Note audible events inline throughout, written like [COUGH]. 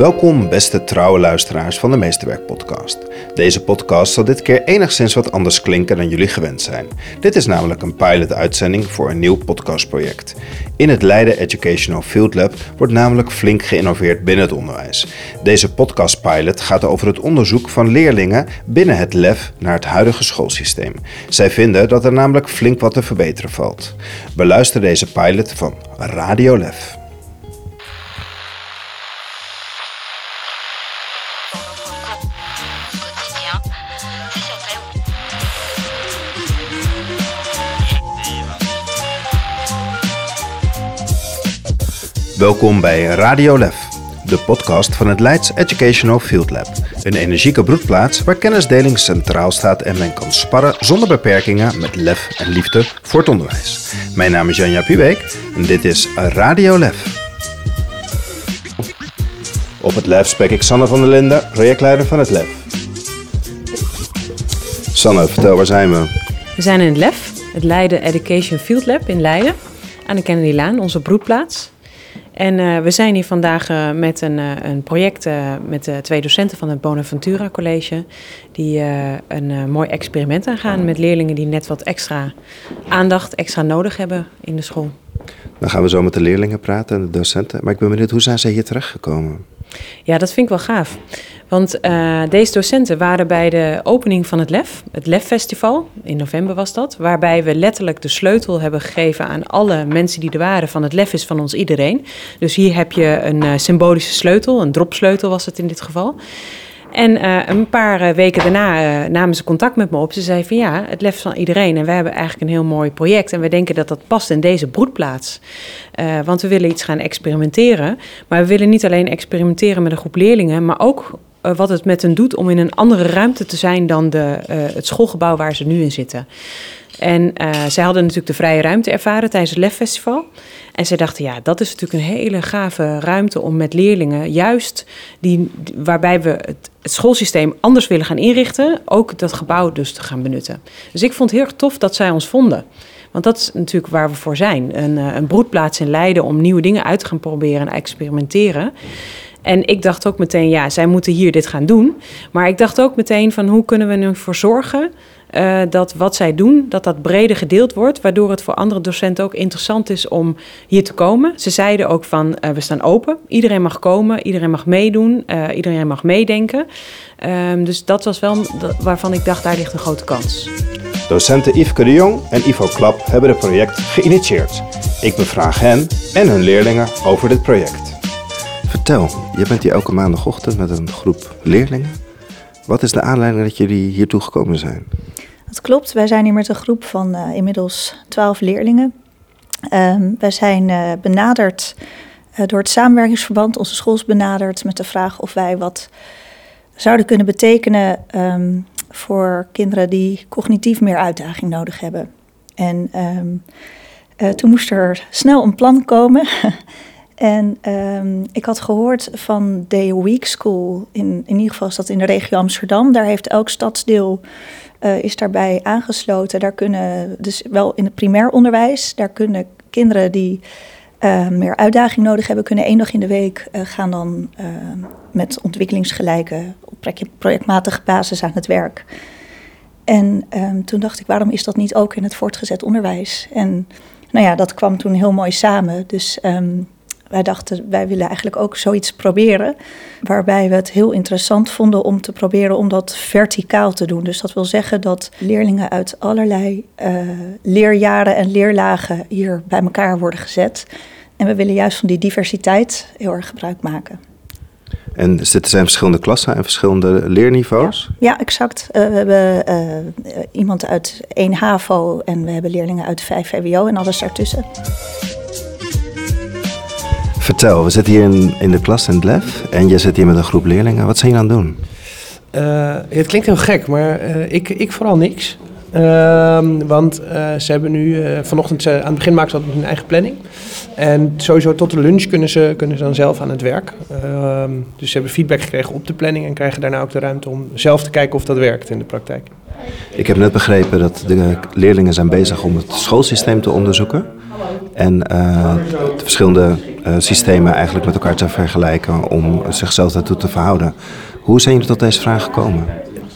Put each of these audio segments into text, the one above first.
Welkom beste trouwe luisteraars van de Meesterwerk podcast. Deze podcast zal dit keer enigszins wat anders klinken dan jullie gewend zijn. Dit is namelijk een pilot-uitzending voor een nieuw podcastproject. In het Leiden Educational Field Lab wordt namelijk flink geïnnoveerd binnen het onderwijs. Deze podcastpilot gaat over het onderzoek van leerlingen binnen het LEF naar het huidige schoolsysteem. Zij vinden dat er namelijk flink wat te verbeteren valt. Beluister deze pilot van Radio LEF. Welkom bij Radio LEF, de podcast van het Leids Educational Field Lab. Een energieke broedplaats waar kennisdeling centraal staat en men kan sparren zonder beperkingen met lef en liefde voor het onderwijs. Mijn naam is Janja Pubeek en dit is Radio LEF. Op het LEF spreek ik Sanne van der Linden, projectleider van het LEF. Sanne, vertel, waar zijn we? We zijn in het LEF, het Leiden Education Field Lab in Leiden, aan de Kennedy Laan, onze broedplaats. En eh, we zijn hier vandaag eh, met een, eh, een project met twee docenten van het Bonaventura College, die een mooi experiment aangaan met leerlingen die net wat extra aandacht, extra nodig hebben in de school. Dan gaan we zo met de leerlingen praten en de docenten. Maar ik ben benieuwd, hoe zijn ze hier terechtgekomen? Ja, dat vind ik wel gaaf. Want eh, deze docenten waren bij de opening van het LEF, het LEF Festival, in november was dat, waarbij we letterlijk de sleutel hebben gegeven aan alle mensen die er waren van het LEF is van ons iedereen. Dus hier heb je een eh, symbolische sleutel, een dropsleutel was het in dit geval. En eh, een paar weken daarna namen ze contact met me op. Ze zeiden van ja, het lef van iedereen. En wij hebben eigenlijk een heel mooi project. En we denken dat dat past in deze broedplaats. Want we willen iets gaan experimenteren. Maar we willen niet alleen experimenteren met een groep leerlingen, maar ook eh, wat het met hen doet om in een andere ruimte te zijn dan de, eh, het schoolgebouw waar ze nu in zitten. En eh, zij hadden natuurlijk de vrije ruimte ervaren tijdens het LEF-festival. En zij dachten, ja, dat is natuurlijk een hele gave ruimte om met leerlingen, juist die, waarbij we het, schoolsysteem anders willen gaan inrichten, ook dat gebouw dus te gaan benutten. Dus ik vond het heel erg tof dat zij ons vonden. Want dat is natuurlijk waar we voor zijn. Een, een broedplaats in Leiden om nieuwe dingen uit te gaan proberen en experimenteren. En ik dacht ook meteen, ja, zij moeten hier dit gaan doen. Maar ik dacht ook meteen van hoe kunnen we er voor zorgen eh, dat wat zij doen, dat dat breder gedeeld wordt, waardoor het voor andere docenten ook interessant is om hier te komen. Ze zeiden ook van, eh, we staan open, iedereen mag komen, iedereen mag meedoen, eh, iedereen mag meedenken. Ehm, dus dat was wel waarvan ik dacht, daar ligt een grote kans. Docenten Yveske de Jong en Ivo Klap hebben het project geïnitieerd. Ik bevraag hen en hun leerlingen over dit project. Vertel, je bent hier elke maandagochtend met een groep leerlingen. Wat is de aanleiding dat jullie hiertoe gekomen zijn? Dat klopt. Wij zijn hier met een groep van eh, inmiddels twaalf leerlingen. Ehm, wij zijn eh, benaderd eh, door het samenwerkingsverband. Onze school is benaderd met de vraag of wij wat zouden kunnen betekenen ehm, voor kinderen die cognitief meer uitdaging nodig hebben. En ehm, eh, toen moest er snel een plan komen. [LAUGHS] En ehm, ik had gehoord van Day Week School, in, in ieder geval is dat in de regio Amsterdam. Daar heeft elk stadsdeel eh, is daarbij aangesloten. Daar kunnen, dus wel in het primair onderwijs, daar kunnen kinderen die eh, meer uitdaging nodig hebben, kunnen één dag in de week eh, gaan dan eh, met ontwikkelingsgelijke op project- projectmatige basis aan het werk. En ehm, toen dacht ik, waarom is dat niet ook in het voortgezet onderwijs? En nou ja, dat kwam toen heel mooi samen. Dus ehm, wij dachten, wij willen eigenlijk ook zoiets proberen. Waarbij we het heel interessant vonden om te proberen om dat verticaal te doen. Dus dat wil zeggen dat leerlingen uit allerlei eh, leerjaren en leerlagen hier bij elkaar worden gezet. En we willen juist van die diversiteit heel erg gebruik maken. En dus dit zijn verschillende klassen en verschillende leerniveaus. Ja, exact. Eh, we hebben eh, iemand uit 1 HAVO en we hebben leerlingen uit 5 VWO en alles daartussen. Vertel, we zitten hier in, in de klas in het LEF en jij zit hier met een groep leerlingen. Wat zijn jullie aan het doen? Eh, het klinkt heel gek, maar eh, ik, ik vooral niks. Ehm, want eh, ze hebben nu, vanochtend, aan het begin maakten ze altijd hun eigen planning. En sowieso tot de lunch kunnen ze, kunnen ze dan zelf aan het werk. Ehm, dus ze hebben feedback gekregen op de planning en krijgen daarna ook de ruimte om zelf te kijken of dat werkt in de praktijk. Ik heb net begrepen dat de leerlingen zijn bezig om het schoolsysteem te onderzoeken. En de verschillende systemen eigenlijk met elkaar te vergelijken om zichzelf daartoe te verhouden. Hoe zijn jullie tot deze vraag gekomen?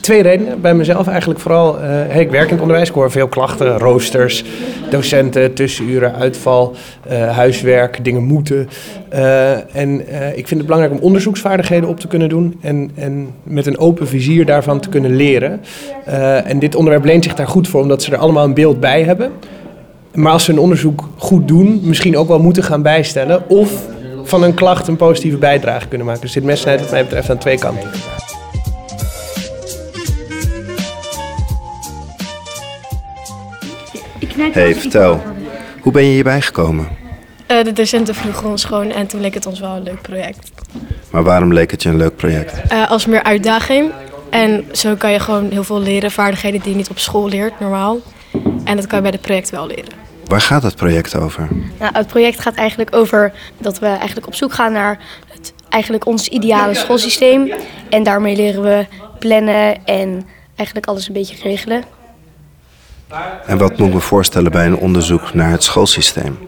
Twee redenen. Bij mezelf eigenlijk vooral, eh, ik werk in het onderwijs, ik hoor veel klachten, roosters, docenten, tussenuren, uitval, eh, huiswerk, dingen moeten. Eh, en eh, ik vind het belangrijk om onderzoeksvaardigheden op te kunnen doen en, en met een open vizier daarvan te kunnen leren. Eh, en dit onderwerp leent zich daar goed voor, omdat ze er allemaal een beeld bij hebben. Maar als ze een onderzoek goed doen, misschien ook wel moeten gaan bijstellen. Of van een klacht een positieve bijdrage kunnen maken. Dus dit mes snijdt wat mij betreft aan twee kanten. Hey, vertel. Hoe ben je hierbij gekomen? Eh, de docenten vroegen ons gewoon en toen leek het ons wel een leuk project. Maar waarom leek het je een leuk project? Eh, als meer uitdaging. En zo kan je gewoon heel veel leren, vaardigheden die je niet op school leert, normaal. En dat kan je bij het project wel leren. Waar gaat het project over? Nou, het project gaat eigenlijk over dat we eigenlijk op zoek gaan naar het, eigenlijk ons ideale schoolsysteem. En daarmee leren we plannen en eigenlijk alles een beetje regelen. En wat moet ik me voorstellen bij een onderzoek naar het schoolsysteem?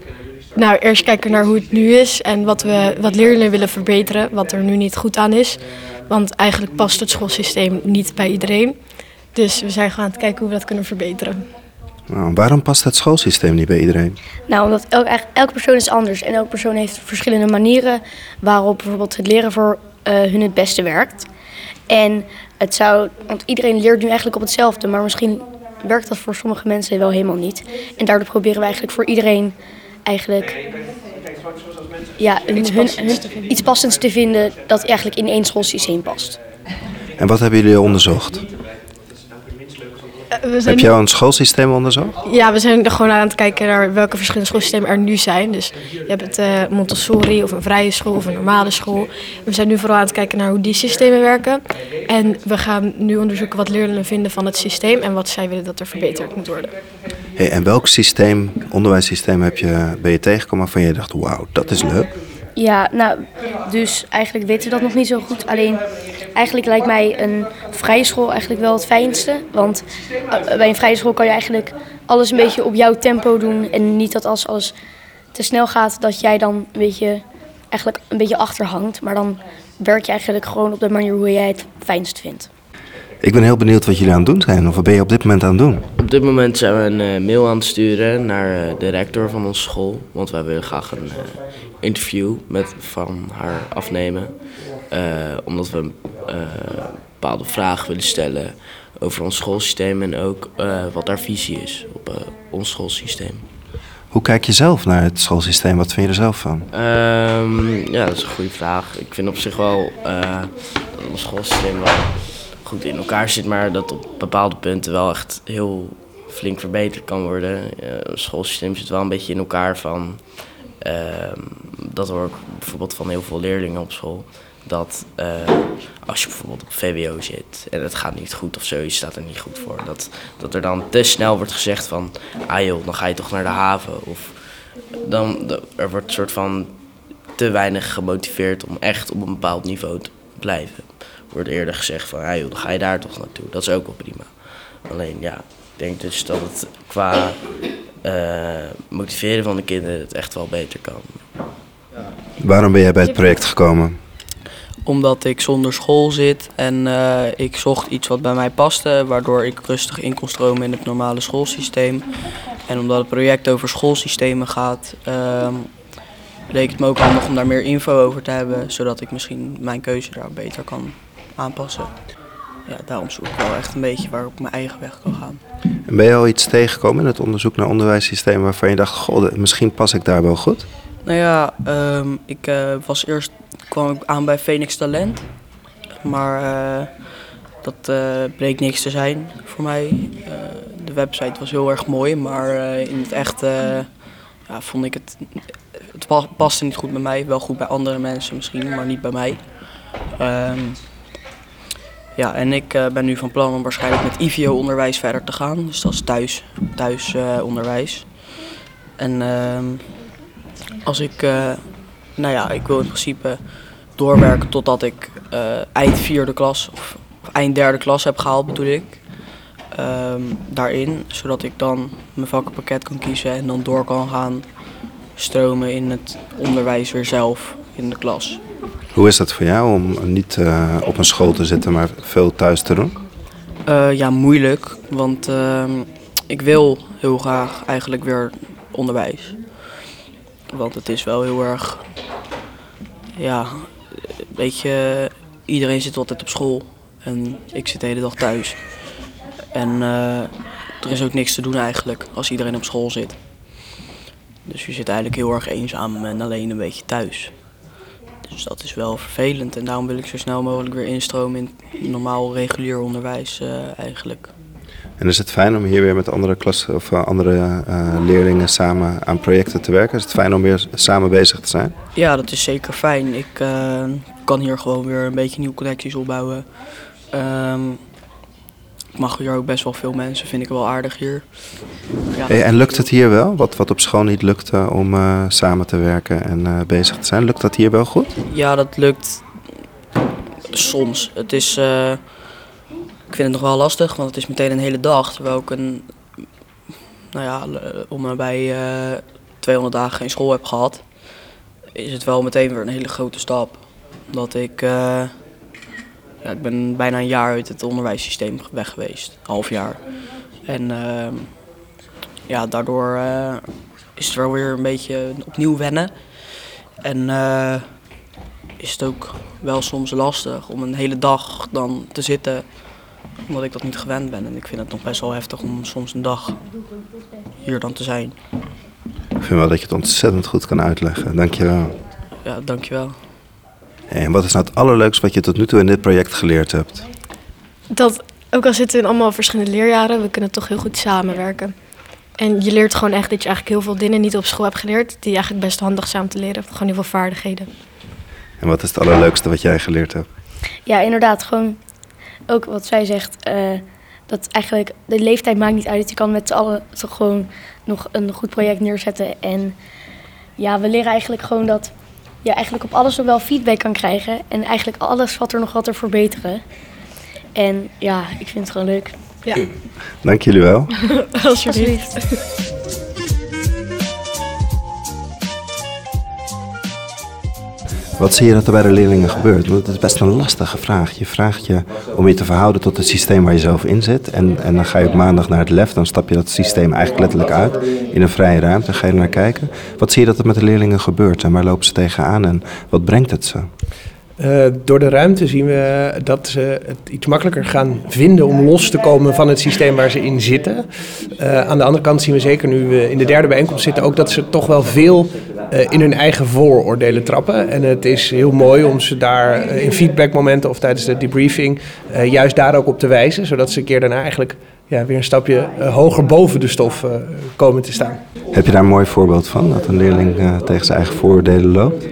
Nou, eerst kijken naar hoe het nu is en wat, we, wat leerlingen willen verbeteren, wat er nu niet goed aan is. Want eigenlijk past het schoolsysteem niet bij iedereen. Dus we zijn gewoon aan het kijken hoe we dat kunnen verbeteren. Nou, waarom past het schoolsysteem niet bij iedereen? Nou, omdat elk, eigenlijk- elke persoon is anders en elke persoon heeft verschillende manieren waarop bijvoorbeeld het leren voor eh, hun het beste werkt. En het zou, want iedereen leert nu eigenlijk op hetzelfde, maar misschien werkt dat voor sommige mensen wel helemaal niet. En daardoor proberen we eigenlijk voor iedereen eigenlijk ja, hun, hun- hun- iets passends te vinden dat eigenlijk in één schoolsysteem past. En wat hebben jullie onderzocht? Eh, we Heb jij een schoolsysteem onderzocht? Ja, we zijn er gewoon aan het kijken naar welke verschillende schoolsystemen er nu zijn. Dus je hebt het eh, Montessori of een vrije school of een normale school. We zijn nu vooral aan het kijken naar hoe die systemen werken. En we gaan nu onderzoeken wat leerlingen vinden van het systeem en wat zij willen dat er verbeterd moet worden. Hey, en welk systeem, onderwijssysteem heb je, ben je tegengekomen waarvan je dacht, wauw, dat is leuk? Ja, nou, dus eigenlijk weten we dat nog niet zo goed. Alleen, eigenlijk lijkt mij een vrije school eigenlijk wel het fijnste. Want eh, bij een vrije school kan je eigenlijk alles een beetje op jouw tempo doen. En niet dat als alles te snel gaat, dat jij dan een beetje, eigenlijk een beetje achterhangt. Maar dan werk je eigenlijk gewoon op de manier hoe jij het fijnst vindt. Ik ben heel benieuwd wat jullie aan het doen zijn. Of wat ben je op dit moment aan het doen? Op dit moment zijn we een eh, mail aan het sturen naar eh, de rector van onze school. Want wij willen graag een eh, interview met, van haar afnemen. Eh, omdat we eh, bepaalde vragen willen stellen over ons schoolsysteem. En ook eh, wat haar visie is op ons schoolsysteem. Hoe kijk je zelf naar het schoolsysteem? Wat vind je er zelf van? Ehm, ja, dat is een goede vraag. Ik vind op zich wel dat ons schoolsysteem wel goed in elkaar zit, maar dat op bepaalde punten wel echt heel flink verbeterd kan worden. Eh, het schoolsysteem zit wel een beetje in elkaar van. Ehm, dat hoor ik bijvoorbeeld van heel veel leerlingen op school. Dat eh, als je bijvoorbeeld op VWO zit en het gaat niet goed of zo, je staat er niet goed voor. Dat, dat er dan te snel wordt gezegd van, ah joh, dan ga je toch naar de haven. Of dan, er wordt een soort van te weinig gemotiveerd om echt op een bepaald niveau te blijven. Wordt eerder gezegd van, ah dan ga je daar toch naartoe. Dat is ook wel prima. Alleen ja, ik denk dus dat het qua motiveren van de kinderen het echt wel beter kan. Waarom ben jij bij het project gekomen? Omdat ik zonder school zit en eh, ik zocht iets wat bij mij paste, waardoor ik rustig in kon stromen in het normale schoolsysteem. En omdat het project over schoolsystemen gaat, ehm, leek het me ook handig om daar meer info over te hebben, zodat ik misschien mijn keuze daar beter kan aanpassen. Ja, daarom zoek ik wel echt een beetje waar ik op mijn eigen weg kan gaan. En ben je al iets tegengekomen in het onderzoek naar onderwijssysteem waarvan je dacht, goh, misschien pas ik daar wel goed? Nou ja, ehm, ik eh, was eerst kwam ik aan bij Phoenix Talent. Maar eh, dat eh, bleek niks te zijn voor mij. De website was heel erg mooi, maar in het echt ja, vond ik het. Het pa- paste niet goed bij mij. Wel goed bij andere mensen misschien, maar niet bij mij. Ehm, ja, en ik eh, ben nu van plan om waarschijnlijk met IVO-onderwijs verder te gaan. Dus dat is thuis, thuis eh. En ehm, als ik, eh, nou ja, ik wil in principe doorwerken totdat ik eind vierde klas of, of eind derde klas heb gehaald, bedoel ik. Ehm, daarin, zodat ik dan mijn vakkenpakket kan kiezen en dan door kan gaan stromen in het onderwijs weer zelf in de klas. Hoe is dat voor jou om niet eh, op een school te zitten, maar veel thuis te doen? Eh, ja, moeilijk, want ehm, ik wil heel graag eigenlijk weer onderwijs. Want het is wel heel erg, ja, weet je, iedereen zit altijd op school en ik zit de hele dag thuis. En eh, er is ook niks te doen eigenlijk als iedereen op school zit. Dus je zit eigenlijk heel erg eenzaam en alleen een beetje thuis. Dus dat is wel vervelend en daarom wil ik zo snel mogelijk weer instromen in normaal regulier onderwijs eh, eigenlijk. En is het fijn om hier weer met andere klassen of uh, andere uh, leerlingen samen aan projecten te werken? Is het fijn om weer samen bezig te zijn? Ja, dat is zeker fijn. Ik uh, kan hier gewoon weer een beetje nieuwe connecties opbouwen. Um, ik mag hier ook best wel veel mensen, vind ik wel aardig hier. Ja. Hey, en lukt het hier wel? Wat, wat op school niet lukte om samen te werken en bezig te zijn, lukt dat hier wel goed? Ja, dat lukt soms. Het is ik vind het nog wel lastig, want het is meteen een hele dag. Terwijl ik een, nou ja, om bij uh, 200 dagen geen school heb gehad, is het wel meteen weer een hele grote stap. Omdat ik, ja, ik ben bijna een jaar uit het onderwijssysteem weg geweest, half jaar. En uh, ja, daardoor uh, is het wel weer een beetje opnieuw wennen. En is het ook wel soms lastig om een hele dag dan te zitten omdat ik dat niet gewend ben. En ik vind het nog best wel heftig om soms een dag hier dan te zijn. Ik vind wel dat je het ontzettend goed kan uitleggen. Dankjewel. Ja, dankjewel. En wat is nou het allerleukste wat je tot nu toe in dit project geleerd hebt? Dat, ook al zitten we in allemaal verschillende leerjaren, we kunnen toch heel goed samenwerken. En je leert gewoon echt dat je eigenlijk heel veel dingen niet op school hebt geleerd, die eigenlijk best handig zijn om te leren. Gewoon heel veel vaardigheden. En wat is het allerleukste wat jij geleerd hebt? Ja, inderdaad, gewoon ook wat zij zegt, uh, dat eigenlijk de leeftijd maakt niet uit. Je kan met z'n allen toch gewoon nog een goed project neerzetten. En ja, we leren eigenlijk gewoon dat je eigenlijk op alles nog wel feedback kan krijgen. En eigenlijk alles wat er nog wat te verbeteren. En ja, ik vind het gewoon leuk. Ja. Dank jullie wel. [LAUGHS] Alsjeblieft. Wat zie je dat er bij de leerlingen gebeurt? Want het is best een lastige vraag. Je vraagt je om je te verhouden tot het systeem waar je zelf in zit. En, en dan ga je op maandag naar het lef, dan stap je dat systeem eigenlijk letterlijk uit. In een vrije ruimte ga je er naar kijken. Wat zie je dat er met de leerlingen gebeurt en waar lopen ze tegenaan en wat brengt het ze? Uh, door de ruimte zien we dat ze het iets makkelijker gaan vinden om los te komen van het systeem waar ze in zitten. Uh, aan de andere kant zien we zeker nu we in de derde bijeenkomst zitten ook dat ze toch wel veel in hun eigen vooroordelen trappen. En het is heel mooi om ze daar in feedbackmomenten of tijdens de debriefing juist daar ook op te wijzen. Zodat ze een keer daarna eigenlijk ja, weer een stapje hoger boven de stof komen te staan. Heb je daar een mooi voorbeeld van, dat een leerling tegen zijn eigen vooroordelen loopt?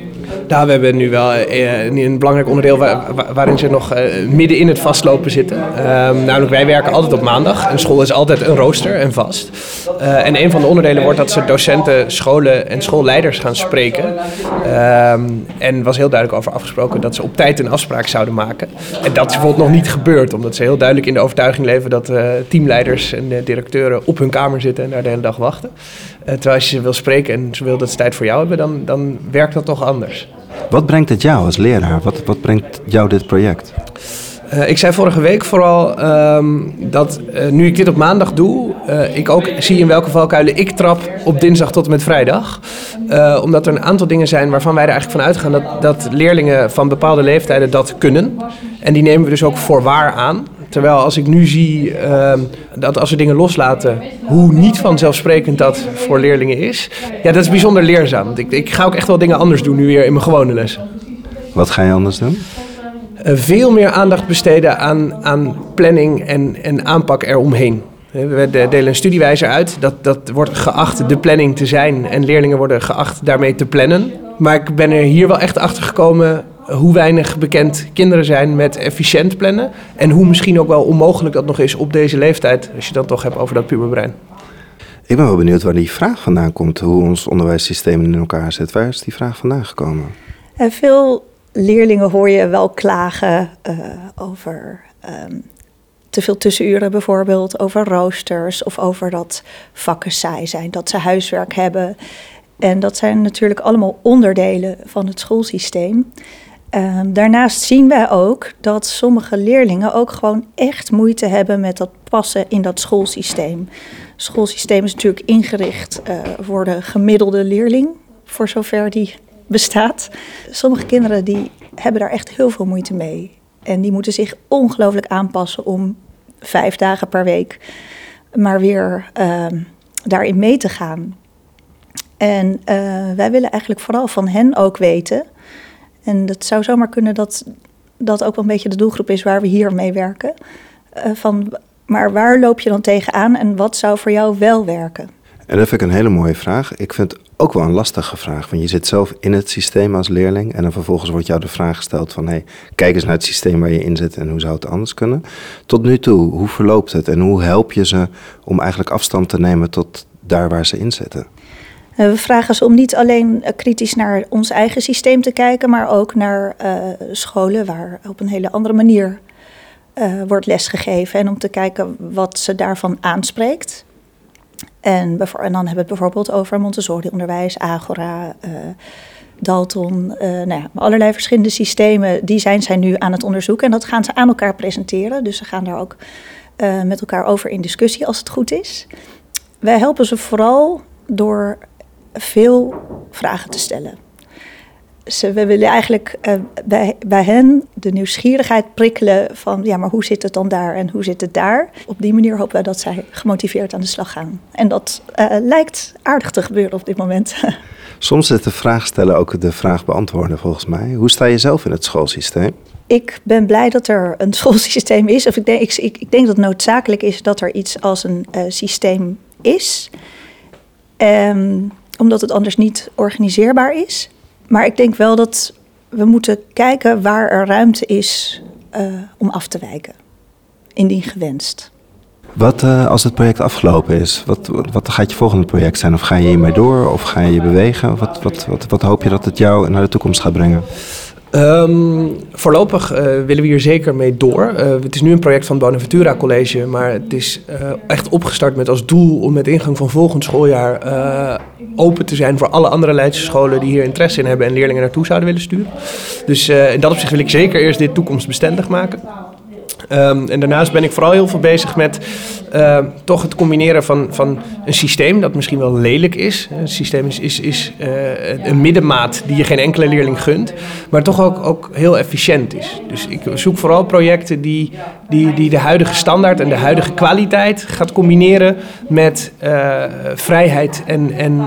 Nou, we hebben nu wel uh, een belangrijk onderdeel waar, waarin ze nog uh, midden in het vastlopen zitten. Uh, namelijk, wij werken altijd op maandag. Een school is altijd een rooster en vast. En een van de onderdelen wordt dat ze docenten, scholen en schoolleiders gaan spreken. Ehm, en was heel duidelijk over afgesproken dat ze op tijd een afspraak zouden maken. En dat is bijvoorbeeld nog niet gebeurd, omdat ze heel duidelijk in de overtuiging leven dat teamleiders en directeuren op hun kamer zitten en daar de hele dag wachten. terwijl als je ze wil spreken en ze wil dat ze tijd voor jou hebben, dan, dan werkt dat toch anders. Wat brengt het jou als leraar? Wat, wat brengt jou dit project? Uh, ik zei vorige week vooral um, dat uh, nu ik dit op maandag doe, uh, ik ook zie in welke valkuilen ik trap op dinsdag tot en met vrijdag. omdat er een aantal dingen zijn waarvan wij er eigenlijk van uitgaan dat, dat leerlingen van bepaalde leeftijden dat kunnen. En die nemen we dus ook voor waar aan. Terwijl als ik nu zie uh, dat als we dingen loslaten, hoe niet vanzelfsprekend dat voor leerlingen is. Ja, dat is bijzonder leerzaam. Ik, ik ga ook echt wel dingen anders doen nu weer in mijn gewone lessen. Wat ga je anders doen? Uh, veel meer aandacht besteden aan, aan planning en, en aanpak eromheen. We delen een studiewijzer uit. Dat, dat wordt geacht de planning te zijn. En leerlingen worden geacht daarmee te plannen. Maar ik ben er hier wel echt achter gekomen hoe weinig bekend kinderen zijn met efficiënt plannen. En hoe misschien ook wel onmogelijk dat nog is op deze leeftijd, als je dan toch hebt over dat puberbrein. Ik ben wel benieuwd waar die vraag vandaan komt, hoe ons onderwijssysteem in elkaar zit. Waar is die vraag vandaan gekomen? En veel leerlingen hoor je wel klagen uh, over um, te veel tussenuren bijvoorbeeld, over roosters of over dat vakken saai zijn, dat ze huiswerk hebben. En dat zijn natuurlijk allemaal onderdelen van het schoolsysteem. Ehm, daarnaast zien wij ook dat sommige leerlingen ook gewoon echt moeite hebben met dat passen in dat schoolsysteem. Het schoolsysteem is natuurlijk ingericht uh, voor de gemiddelde leerling, voor zover die bestaat. Sommige kinderen die hebben daar echt heel veel moeite mee. En die moeten zich ongelooflijk aanpassen om vijf dagen per week maar weer uh, daarin mee te gaan. En uh, wij willen eigenlijk vooral van hen ook weten. En het zou zomaar kunnen dat dat ook wel een beetje de doelgroep is waar we hier mee werken. Uh, van, maar waar loop je dan tegenaan en wat zou voor jou wel werken? En dat vind ik een hele mooie vraag. Ik vind ook wel een lastige vraag. Want je zit zelf in het systeem als leerling. En dan vervolgens wordt jou de vraag gesteld van... Hey, kijk eens naar het systeem waar je in zit en hoe zou het anders kunnen. Tot nu toe, hoe verloopt het? En hoe help je ze om eigenlijk afstand te nemen tot daar waar ze in zitten? Eh, we vragen ze om niet alleen eh, kritisch naar ons eigen systeem te kijken... maar ook naar uh, scholen waar op een hele andere manier uh, wordt lesgegeven. En om te kijken wat ze daarvan aanspreekt... En, dan hebben we het bijvoorbeeld over Montessori-onderwijs, Agora, Dalton. Nou ja, allerlei verschillende systemen, die zijn zij nu aan het onderzoeken. En dat gaan ze aan elkaar presenteren. Dus ze gaan daar ook met elkaar over in discussie als het goed is. Wij helpen ze vooral door veel vragen te stellen. Ze, we willen eigenlijk uh, bij, bij hen de nieuwsgierigheid prikkelen van ja, maar hoe zit het dan daar en hoe zit het daar? Op die manier hopen wij dat zij gemotiveerd aan de slag gaan. En dat uh, lijkt aardig te gebeuren op dit moment. [LAUGHS] Soms is de vraag stellen ook de vraag beantwoorden volgens mij. Hoe sta je zelf in het schoolsysteem? Ik ben blij dat er een [LAUGHS] schoolsysteem is. Of ik denk, ik, ik denk dat het noodzakelijk is dat er iets als een uh, systeem is. Um, omdat het anders niet organiseerbaar is. Maar ik denk wel dat we moeten kijken waar er ruimte is uh, om af te wijken. Indien gewenst. Wat uh, als het project afgelopen is? Wat, wat, wat, gaat je volgende project zijn? Of ga je hiermee door? Of ga je je bewegen? Wat, wat, wat, wat hoop je dat het jou naar de toekomst gaat brengen? Um, voorlopig uh, willen we hier zeker mee door. Uh, het is nu een project van Bonaventura College, maar het is uh, echt opgestart met als doel om met ingang van volgend schooljaar open te zijn voor alle andere Leidse scholen die hier interesse in hebben en leerlingen naartoe zouden willen sturen. Dus in dat opzicht wil ik zeker eerst dit toekomstbestendig maken. Um, en daarnaast ben ik vooral heel veel bezig met uh, toch het combineren van, van een systeem dat misschien wel lelijk is. Het systeem is, is, is uh, een middenmaat die je geen enkele leerling gunt, maar toch ook, ook heel efficiënt is. Dus ik zoek vooral projecten die, die, die de huidige standaard en de huidige kwaliteit gaat combineren met uh, vrijheid en, en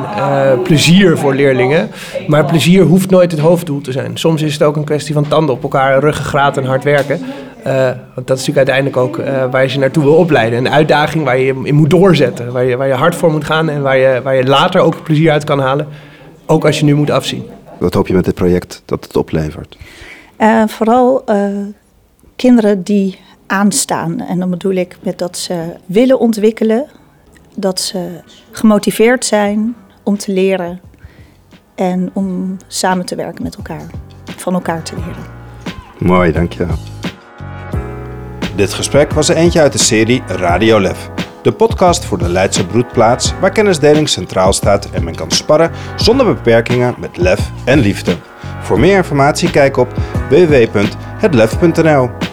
plezier voor leerlingen. Maar plezier hoeft nooit het hoofddoel te zijn. Soms is het ook een kwestie van tanden op elkaar, ruggengraat en hard werken. Uh, want dat is natuurlijk uiteindelijk ook uh, waar je ze naartoe wil opleiden. Een uitdaging waar je in moet doorzetten. Waar je, waar je hard voor moet gaan en waar je, waar je later ook plezier uit kan halen. Ook als je nu moet afzien. Wat hoop je met dit project dat het oplevert? Uh, vooral kinderen die aanstaan. En dan bedoel ik met dat ze willen ontwikkelen. Dat ze gemotiveerd zijn om te leren. En om samen te werken met elkaar. Van elkaar te leren. Mooi, dankjewel. Dit gesprek was er eentje uit de serie Radio Lef. De podcast voor de Leidse broedplaats waar kennisdeling centraal staat en men kan sparren zonder beperkingen met lef en liefde. Voor meer informatie kijk op www.hetlef.nl.